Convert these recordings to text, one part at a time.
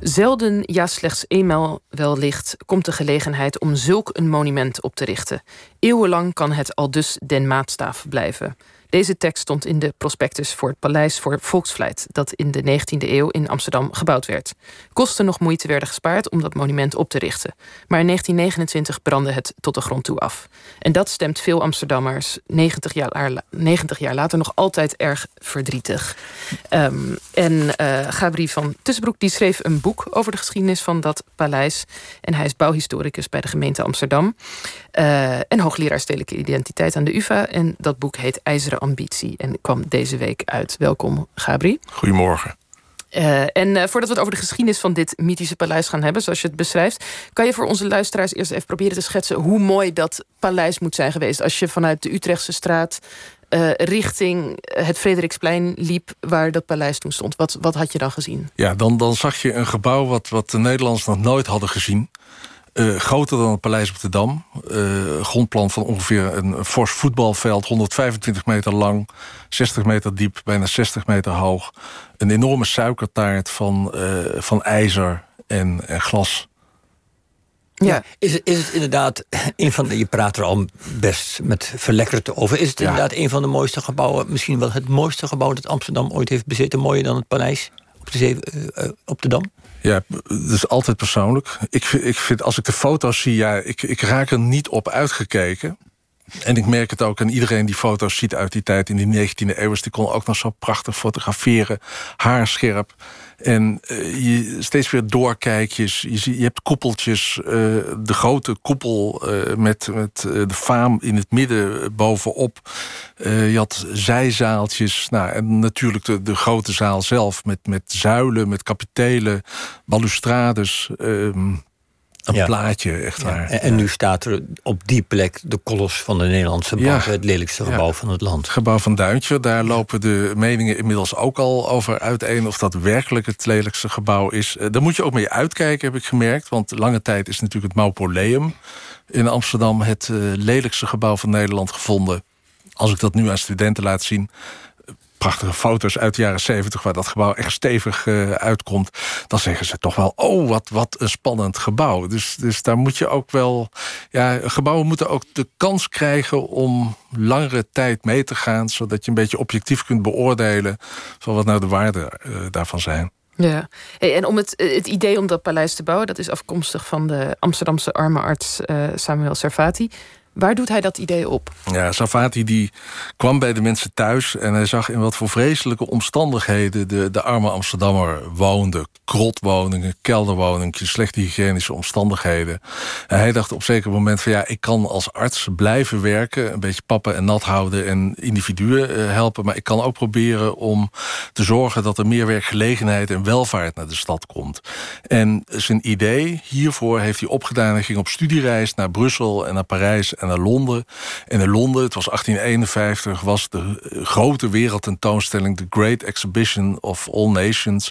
Zelden, ja slechts eenmaal wellicht, komt de gelegenheid om zulk een monument op te richten. Eeuwenlang kan het al dus den maatstaaf blijven. Deze tekst stond in de prospectus voor het Paleis voor Volksvlijt, dat in de 19e eeuw in Amsterdam gebouwd werd. Kosten nog moeite werden gespaard om dat monument op te richten. Maar in 1929 brandde het tot de grond toe af. En dat stemt veel Amsterdammers 90 jaar, 90 jaar later nog altijd erg verdrietig. Um, en uh, Gabri van Tussenbroek die schreef een boek over de geschiedenis van dat paleis. En hij is bouwhistoricus bij de gemeente Amsterdam. Uh, en hoogleraar stedelijke identiteit aan de UvA. En dat boek heet IJzeren ambitie en kwam deze week uit. Welkom, Gabri. Goedemorgen. Uh, en uh, voordat we het over de geschiedenis van dit mythische paleis gaan hebben, zoals je het beschrijft, kan je voor onze luisteraars eerst even proberen te schetsen hoe mooi dat paleis moet zijn geweest. Als je vanuit de Utrechtse straat uh, richting het Frederiksplein liep, waar dat paleis toen stond. Wat, wat had je dan gezien? Ja, dan, dan zag je een gebouw wat, wat de Nederlanders nog nooit hadden gezien. Uh, groter dan het Paleis op de Dam. Uh, grondplan van ongeveer een fors voetbalveld. 125 meter lang, 60 meter diep, bijna 60 meter hoog. Een enorme suikertaart van, uh, van ijzer en, en glas. Ja. is, het, is het inderdaad een van de. Je praat er al best met verlekkerd over. Is het ja. inderdaad een van de mooiste gebouwen, misschien wel het mooiste gebouw dat Amsterdam ooit heeft bezeten? Mooier dan het paleis op de, zee, op de Dam? Ja, dat is altijd persoonlijk. Ik, ik vind, als ik de foto's zie, ja, ik, ik raak er niet op uitgekeken. En ik merk het ook aan iedereen die foto's ziet uit die tijd in die 19e eeuw. Die kon ook nog zo prachtig fotograferen, haarscherp. En uh, je steeds weer doorkijkjes. Je, je hebt koepeltjes. Uh, de grote koepel uh, met, de faam in het midden bovenop. je had zijzaaltjes. Nou, en natuurlijk de, de grote zaal zelf. Met, met zuilen, met kapitelen, balustrades. Ehm, een ja. plaatje, echt waar. En, en, nu staat er op die plek de kolos van de Nederlandse bank... het lelijkste gebouw van het land. Gebouw van Duintje, daar lopen de meningen inmiddels ook al over uiteen... of dat werkelijk het lelijkste gebouw is. Uh, daar moet je ook mee uitkijken, heb ik gemerkt. Want lange tijd is natuurlijk het Mausoleum in Amsterdam... het uh, lelijkste gebouw van Nederland gevonden. Als ik dat nu aan studenten laat zien prachtige foto's uit de jaren zeventig... waar dat gebouw echt stevig uh, uitkomt... dan zeggen ze toch wel, oh, wat, wat een spannend gebouw. Dus, dus daar moet je ook wel... Ja, gebouwen moeten ook de kans krijgen om langere tijd mee te gaan... zodat je een beetje objectief kunt beoordelen... van wat nou de waarden uh, daarvan zijn. Ja, en om het, het idee om dat paleis te bouwen... dat is afkomstig van de Amsterdamse arme arts Samuel Servati... Waar doet hij dat idee op? Ja, Savati die kwam bij de mensen thuis... en hij zag in wat voor vreselijke omstandigheden... de, de arme Amsterdammer woonde. Krotwoningen, kelderwoningen, slechte hygiënische omstandigheden. En hij dacht op zeker moment van... ja, ik kan als arts blijven werken... een beetje pappen en nat houden en individuen uh, helpen... maar ik kan ook proberen om te zorgen... dat er meer werkgelegenheid en welvaart naar de stad komt. En zijn idee hiervoor heeft hij opgedaan. Hij ging op studiereis naar Brussel en naar Parijs naar Londen. En in Londen, het was 1851, was de grote wereldtentoonstelling... The Great Exhibition of All Nations.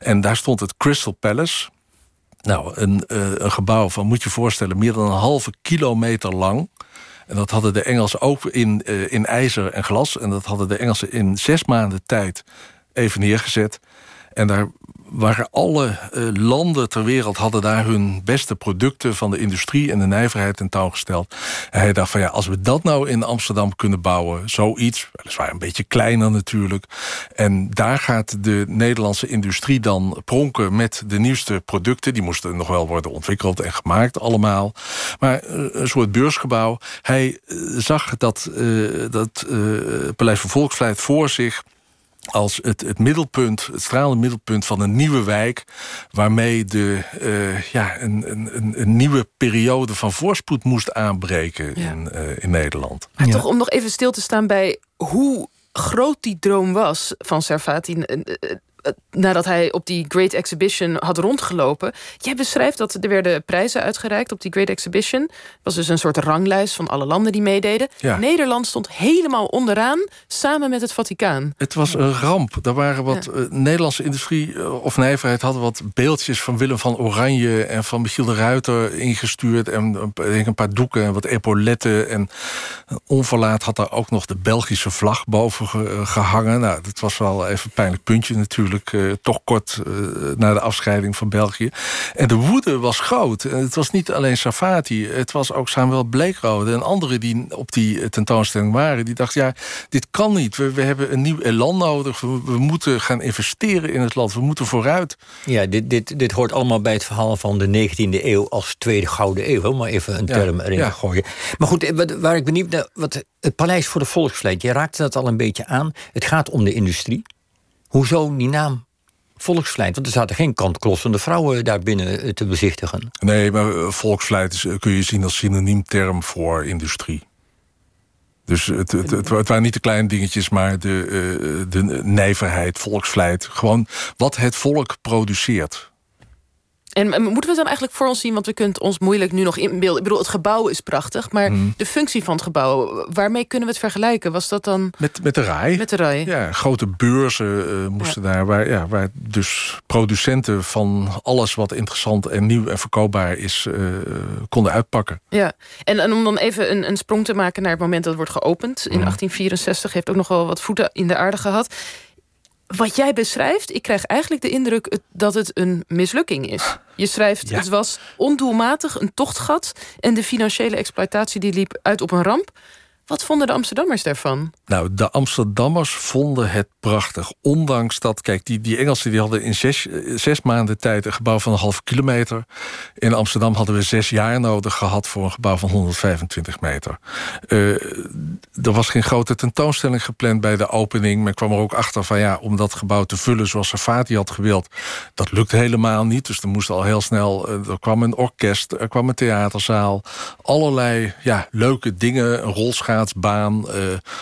En daar stond het Crystal Palace... Nou, een, uh, een gebouw van, moet je voorstellen, meer dan een halve kilometer lang. En dat hadden de Engelsen ook in, uh, in ijzer en glas. En dat hadden de Engelsen in zes maanden tijd even neergezet. En daar waren alle uh, landen ter wereld hadden daar hun beste producten van de industrie en de nijverheid tentoongesteld. En hij dacht van ja, als we dat nou in Amsterdam kunnen bouwen, zoiets, weliswaar een beetje kleiner natuurlijk. En daar gaat de Nederlandse industrie dan pronken met de nieuwste producten. Die moesten nog wel worden ontwikkeld en gemaakt allemaal. Maar uh, een soort beursgebouw. Hij uh, zag dat, dat Paleis van Volksvlijt voor zich als het, het middelpunt, het stralende middelpunt van een nieuwe wijk... waarmee de, uh, ja, een, een, een nieuwe periode van voorspoed moest aanbreken ja. in, uh, in Nederland. Maar ja. toch om nog even stil te staan bij hoe groot die droom was van Servati nadat hij op die Great Exhibition had rondgelopen. Jij beschrijft dat er werden prijzen uitgereikt op die Great Exhibition. Het was dus een soort ranglijst van alle landen die meededen. Ja. Nederland stond helemaal onderaan, samen met het Vaticaan. Het was een ramp. Daar waren wat ja. uh, Nederlandse industrie uh, of nijverheid hadden wat beeldjes van Willem van Oranje en van Michiel de Ruiter ingestuurd. En denk een paar doeken en wat epauletten. En onverlaat had daar ook nog de Belgische vlag boven ge, gehangen. Nou, dat was wel even een pijnlijk puntje natuurlijk natuurlijk toch kort na de afscheiding van België. En de woede was groot. En het was niet alleen Safati, het was ook Samuel Bleekrode en anderen die op die tentoonstelling waren. Die dachten, ja, dit kan niet. We, we hebben een nieuw elan nodig. We, we, moeten gaan investeren in het land. We moeten vooruit. Ja, dit, dit, dit hoort allemaal bij het verhaal van de 19e eeuw als tweede gouden eeuw. Om maar even een term erin te gooien. Maar goed, waar ik benieuwd naar, wat, het Paleis voor de Volksvlijt, je raakte dat al een beetje aan. Het gaat om de industrie. Hoezo die naam volksvlijt? Want er zaten geen kantklossende vrouwen daar binnen eh, te bezichtigen. Nee, maar eh, volksvlijt eh, kun je zien als synoniem term voor industrie. Dus het, het, het, waren niet de kleine dingetjes, maar de, de nijverheid, volksvlijt. Gewoon wat het volk produceert. En moeten we het dan eigenlijk voor ons zien? Want we kunnen het ons moeilijk nu nog inbeelden. Ik bedoel, het gebouw is prachtig, maar mhm. de functie van het gebouw, waarmee kunnen we het vergelijken? Was dat dan. Met, met de rij. Met de rij. Ja, grote beurzen uh, moesten daar, waar, ja, waar dus producenten van alles wat interessant en nieuw en verkoopbaar is, uh, konden uitpakken. Ja, en, en om dan even een, een sprong te maken naar het moment dat het wordt geopend in 1864, mhm. heeft ook nog wel wat voeten in de aarde gehad wat jij beschrijft, ik krijg eigenlijk de indruk dat het een mislukking is. Je schrijft, het was ondoelmatig, een tochtgat... en de financiële exploitatie die liep uit op een ramp. Wat vonden de Amsterdammers daarvan? Nou, de Amsterdammers vonden het prachtig. Ondanks dat, kijk, die, die Engelsen die hadden in zes, zes maanden tijd... een gebouw van een half kilometer. In Amsterdam hadden we zes jaar nodig gehad... voor een gebouw van 125 meter. Uh, er was geen grote tentoonstelling gepland bij de opening. Men kwam er ook achter van ja, om dat gebouw te vullen... zoals Safati had gewild, dat lukte helemaal niet. Dus er moest al heel snel... Uh, er kwam een orkest, er kwam een theaterzaal. Allerlei ja, leuke dingen, een rolschaal schaatsbaan. Uh,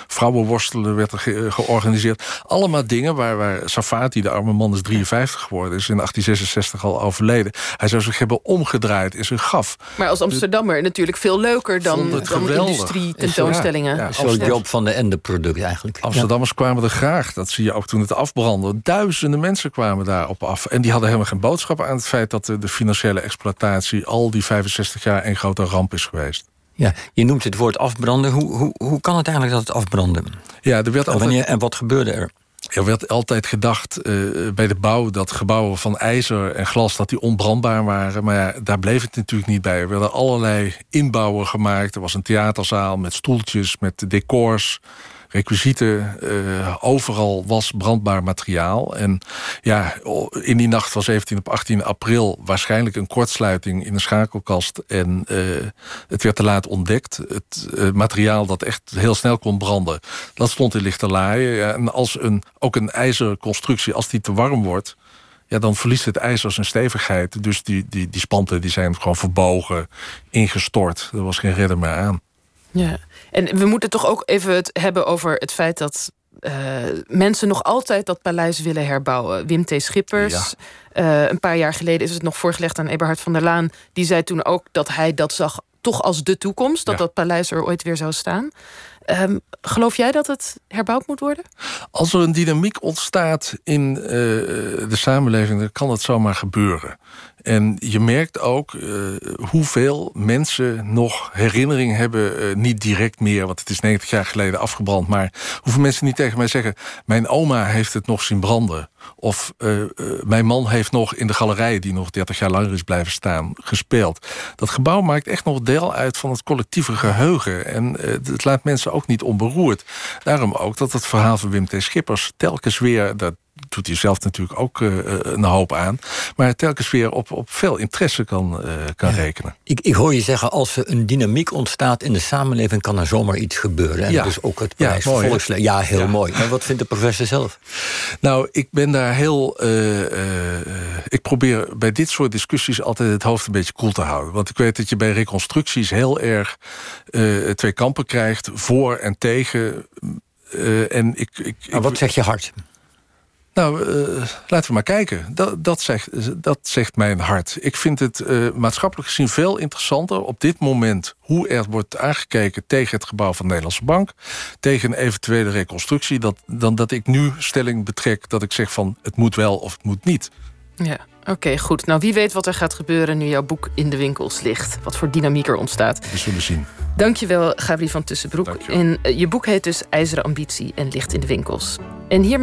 vrouwenworstelen werd er georganiseerd. Allemaal dingen waar, waar Safati, de arme man, is 53 geworden. Is in 1866 al overleden. Hij zou zich hebben omgedraaid in zijn gaf. Maar als Amsterdammer natuurlijk veel leuker dan, dan industrie tentoonstellingen. Ja, ja, Zo'n job van de ende product eigenlijk. Amsterdammers kwamen er graag. Dat zie je ook toen het afbrandde. Duizenden mensen kwamen daarop af. En die hadden helemaal geen boodschap aan het feit... dat de, de financiële exploitatie al die 65 jaar een grote ramp is geweest. Ja, je noemt het woord afbranden. Hoe, hoe, hoe kan het eigenlijk dat het afbrandde? Ja, er werd altijd... Wanneer, en wat gebeurde er? Er werd altijd gedacht uh, bij de bouw dat gebouwen van ijzer en glas dat die onbrandbaar waren. Maar ja, daar bleef het natuurlijk niet bij. Er werden allerlei inbouwen gemaakt. Er was een theaterzaal met stoeltjes, met decors requisieten. Uh, overal was brandbaar materiaal. En ja, in die nacht van 17 op 18 april... waarschijnlijk een kortsluiting in een schakelkast. En uh, het werd te laat ontdekt. Het uh, materiaal dat echt heel snel kon branden... dat stond in lichte laaien. En als een, ook een ijzeren constructie, als die te warm wordt ja, dan verliest het ijzer zijn stevigheid. Dus die, die, die spanten die zijn gewoon verbogen, ingestort. Er was geen redder meer aan. Ja, en we moeten toch ook even het hebben over het feit dat uh, mensen nog altijd dat paleis willen herbouwen. Wim T. Schippers, uh, een paar jaar geleden is het nog voorgelegd aan Eberhard van der Laan. Die zei toen ook dat hij dat zag toch als de toekomst, dat dat paleis er ooit weer zou staan. Um, geloof jij dat het herbouwd moet worden? Als er een dynamiek ontstaat in uh, de samenleving, dan kan het zomaar gebeuren. En je merkt ook uh, hoeveel mensen nog herinnering hebben, uh, niet direct meer, want het is 90 jaar geleden afgebrand, maar hoeveel mensen niet tegen mij zeggen: Mijn oma heeft het nog zien branden. Of uh, mijn man heeft nog in de galerij, die nog 30 jaar langer is blijven staan, gespeeld. Dat gebouw maakt echt nog deel uit van het collectieve geheugen. En het laat mensen ook niet onberoerd. Daarom ook dat het verhaal van Wim T. Schippers telkens weer, dat doet hij zelf natuurlijk ook uh, een hoop aan. Maar telkens weer op, op veel interesse kan, uh, kan rekenen. Ik, ik hoor je zeggen, als er een dynamiek ontstaat in de samenleving... kan er zomaar iets gebeuren. En ja. dus ook het prijs ja. Ja, heel mooi. Maar wat vindt de professor zelf? Nou, ik ben daar heel... Uh, ik probeer bij dit soort discussies altijd het hoofd een beetje koel te houden. Want ik weet dat je bij reconstructies heel erg twee kampen krijgt. Voor en tegen... en ik, ik, maar wat zeg je hart? Nou, uh, laten we maar kijken. Dat, dat, zegt, dat zegt mijn hart. Ik vind het uh, maatschappelijk gezien veel interessanter op dit moment... hoe er wordt aangekeken tegen het gebouw van de Nederlandse Bank... tegen een eventuele reconstructie... Dat, dan dat ik nu stelling betrek dat ik zeg van het moet wel of het moet niet. Ja, oké, goed. Nou, wie weet wat er gaat gebeuren nu jouw boek in de winkels ligt. Wat voor dynamiek er ontstaat. We zullen zien. Dankjewel, Gabriel van Tussenbroek. En, uh, je boek heet dus IJzeren Ambitie en ligt in de winkels. En hier